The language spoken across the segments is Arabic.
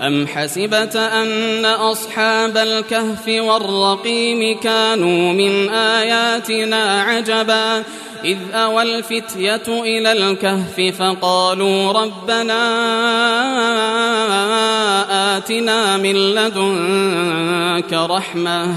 أم حسبت أن أصحاب الكهف والرقيم كانوا من آياتنا عجبا إذ أوى الفتية إلى الكهف فقالوا ربنا آتنا من لدنك رحمة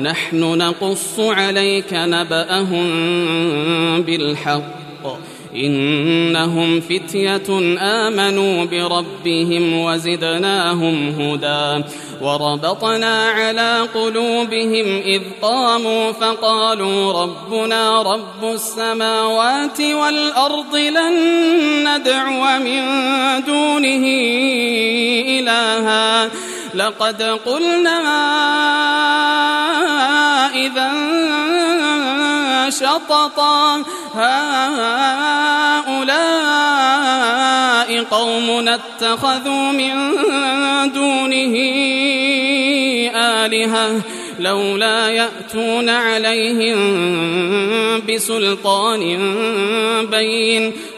نحن نقص عليك نبأهم بالحق. إنهم فتية آمنوا بربهم وزدناهم هدى. وربطنا على قلوبهم إذ قاموا فقالوا ربنا رب السماوات والأرض لن ندعو من دونه إلها. لقد قلنا إذا شططا هؤلاء قوم اتخذوا من دونه آلهة لولا يأتون عليهم بسلطان بين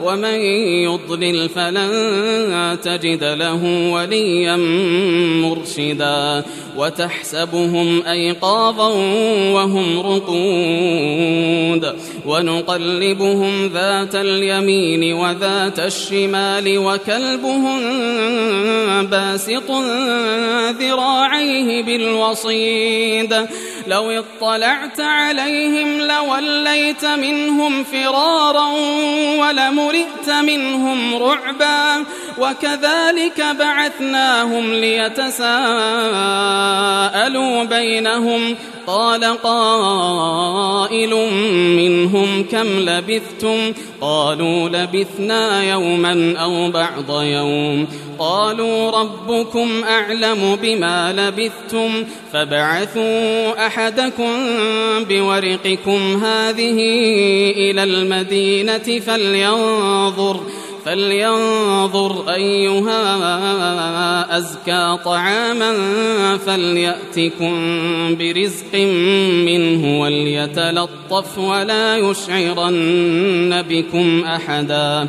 ومن يضلل فلن تجد له وليا مرشدا وتحسبهم أيقاظا وهم رقود ونقلبهم ذات اليمين وذات الشمال وكلبهم باسط ذراعيه بالوصيد لو اطلعت عليهم لوليت منهم فرارا ولملئت منهم رعبا وكذلك بعثناهم ليتساءلوا بينهم. قال قائل منهم كم لبثتم؟ قالوا لبثنا يوما أو بعض يوم. قالوا ربكم أعلم بما لبثتم. فابعثوا أحدكم بورقكم هذه إلى المدينة فلينظر فلينظر أيها أزكى طعاما فليأتكم برزق منه وليتلطف ولا يشعرن بكم أحدا.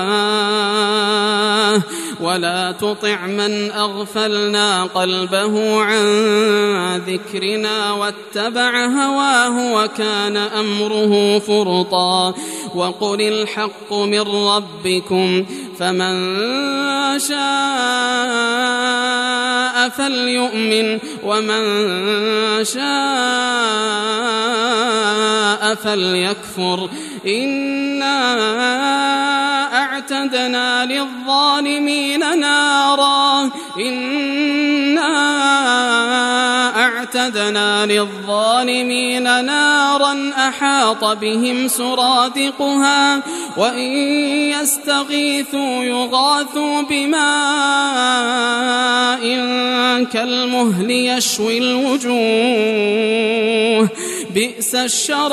ولا تطع من أغفلنا قلبه عن ذكرنا واتبع هواه وكان أمره فرطا وقل الحق من ربكم فمن شاء فليؤمن ومن شاء فليكفر إنا أعتدنا للظالمين نارا. إنا أعتدنا للظالمين نارا أحاط بهم سرادقها. وإن يستغيثوا يغاثوا بماء كالمهل يشوي الوجوه. بئس الشراب.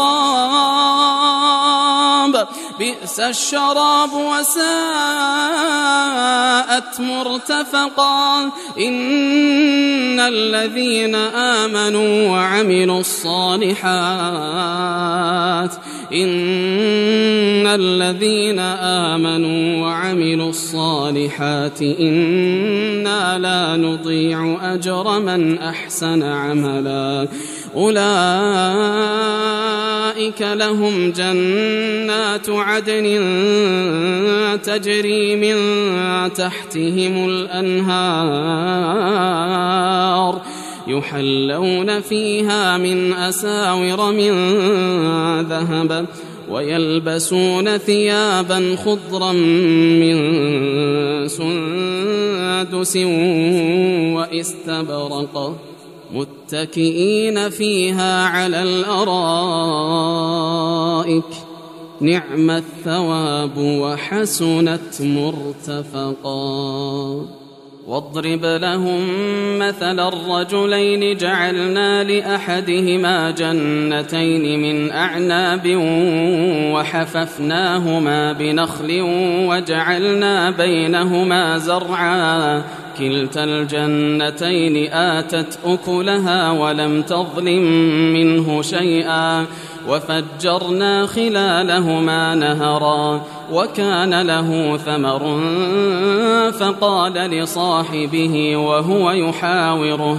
بئس الشراب وساءت مرتفقا. إن الذين آمنوا وعملوا الصالحات إن الذين آمنوا وعملوا الصالحات إنا لا نضيع أجر من أحسن عملا. أولئك لهم جنات عدن تجري من تحتهم الأنهار يحلون فيها من أساور من ذهب ويلبسون ثيابا خضرا من سندس وإستبرق متكئين فيها على الأرائك. نعم الثواب وحسنت مرتفقا. واضرب لهم مثل الرجلين جعلنا لأحدهما جنتين من أعناب وحففناهما بنخل وجعلنا بينهما زرعا. كلتا الجنتين آتت أكلها ولم تظلم منه شيئا وفجرنا خلالهما نهرا وكان له ثمر فقال لصاحبه وهو يحاوره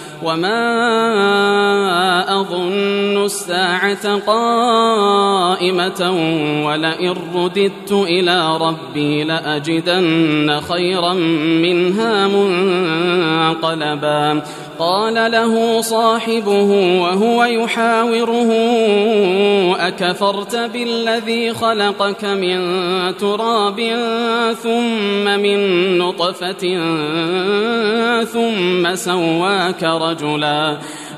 وما أظن الساعة قائمة ولئن رددت إلى ربي لأجدن خيرا منها منقلبا قال له صاحبه وهو يحاوره أكفرت بالذي خلقك من تراب ثم من نطفة ثم سواك رجلا.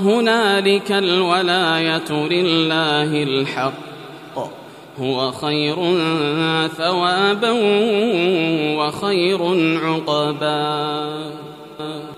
هنالك الولاية لله الحق. هو خير ثوابا وخير عقبا.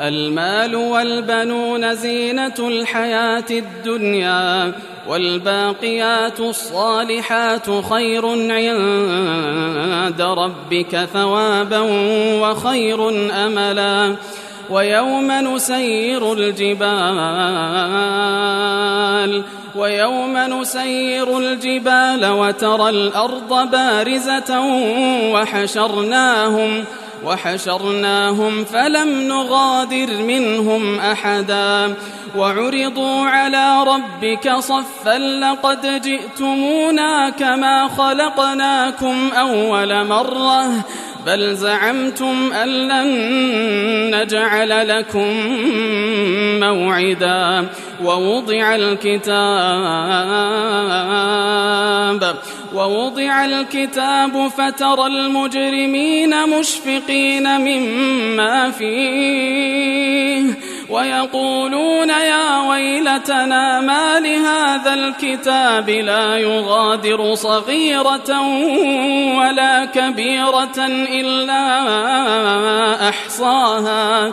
المال والبنون زينة الحياة الدنيا والباقيات الصالحات خير عند ربك ثوابا وخير أملا. ويوم نسير الجبال ويوم نسير الجبال وترى الأرض بارزة وحشرناهم وحشرناهم فلم نغادر منهم أحدا وعرضوا على ربك صفا لقد جئتمونا كما خلقناكم أول مرة بل زعمتم أن لن نجعل لكم موعدا ووضع الكتاب ووضع الكتاب فترى المجرمين مشفقين مما فيه ويقولون يا ويلتنا ما لهذا الكتاب لا يغادر صغيرة ولا كبيرة إلا أحصاها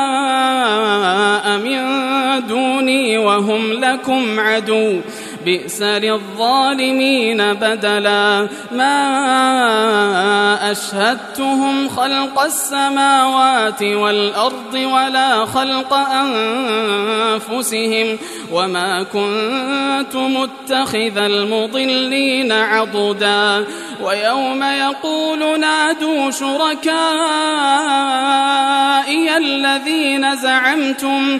وهم لكم عدو بئس للظالمين بدلا ما أشهدتهم خلق السماوات والأرض ولا خلق أنفسهم وما كنت متخذ المضلين عضدا ويوم يقول نادوا شركائي الذين زعمتم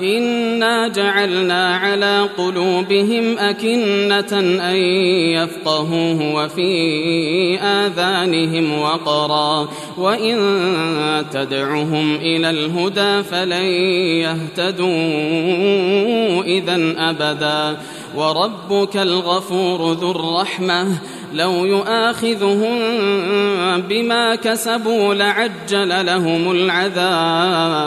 إنا جعلنا على قلوبهم أكنة أن يفقهوه وفي آذانهم وقرا وإن تدعهم إلى الهدى فلن يهتدوا إذا أبدا وربك الغفور ذو الرحمة لو يؤاخذهم بما كسبوا لعجل لهم العذاب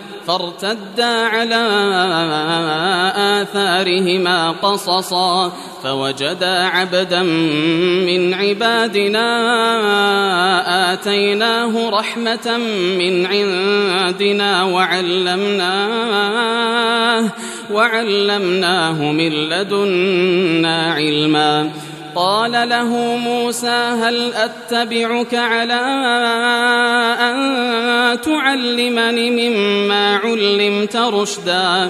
فارتدا على آثارهما قصصا فوجدا عبدا من عبادنا آتيناه رحمة من عندنا وعلمناه وعلمناه من لدنا علما قال له موسى هل أتبعك على أن تعلمني مما علمت رشدا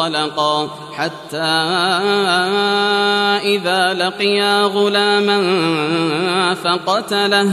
فانطلقا حتى إذا لقيا غلاما فقتله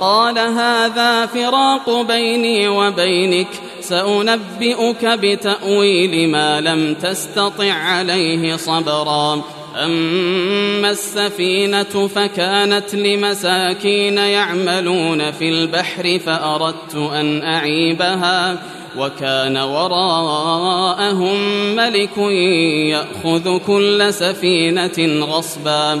قال هذا فراق بيني وبينك سأنبئك بتأويل ما لم تستطع عليه صبرا. أما السفينة فكانت لمساكين يعملون في البحر فأردت أن أعيبها وكان وراءهم ملك يأخذ كل سفينة غصبا.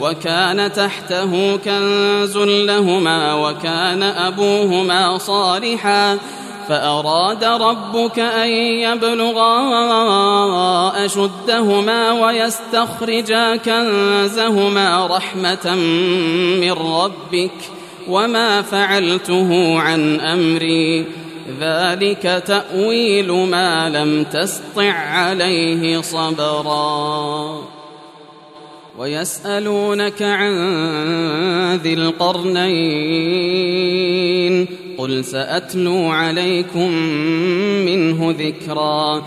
وكان تحته كنز لهما وكان أبوهما صالحا فأراد ربك أن يبلغا أشدهما ويستخرجا كنزهما رحمة من ربك وما فعلته عن أمري. ذلك تأويل ما لم تسطع عليه صبرا. ويسألونك عن ذي القرنين قل سأتلو عليكم منه ذكرا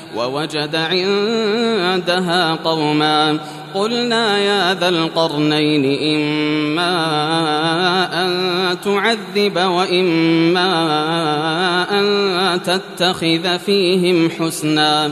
ووجد عندها قوما. قلنا يا ذا القرنين إما أن تعذب وإما أن تتخذ فيهم حسنا.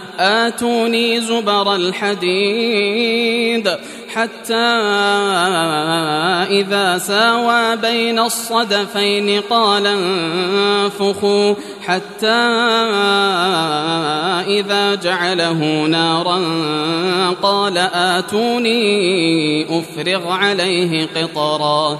آتوني زبر الحديد حتى إذا ساوى بين الصدفين قال انفخوا حتى إذا جعله نارا قال آتوني أفرغ عليه قطرا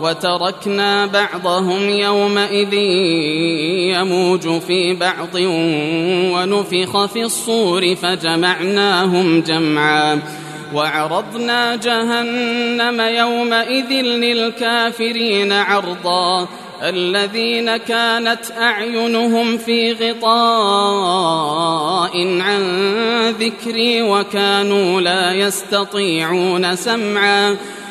وتركنا بعضهم يومئذ يموج في بعض ونفخ في الصور فجمعناهم جمعا وعرضنا جهنم يومئذ للكافرين عرضا الذين كانت أعينهم في غطاء عن ذكري وكانوا لا يستطيعون سمعا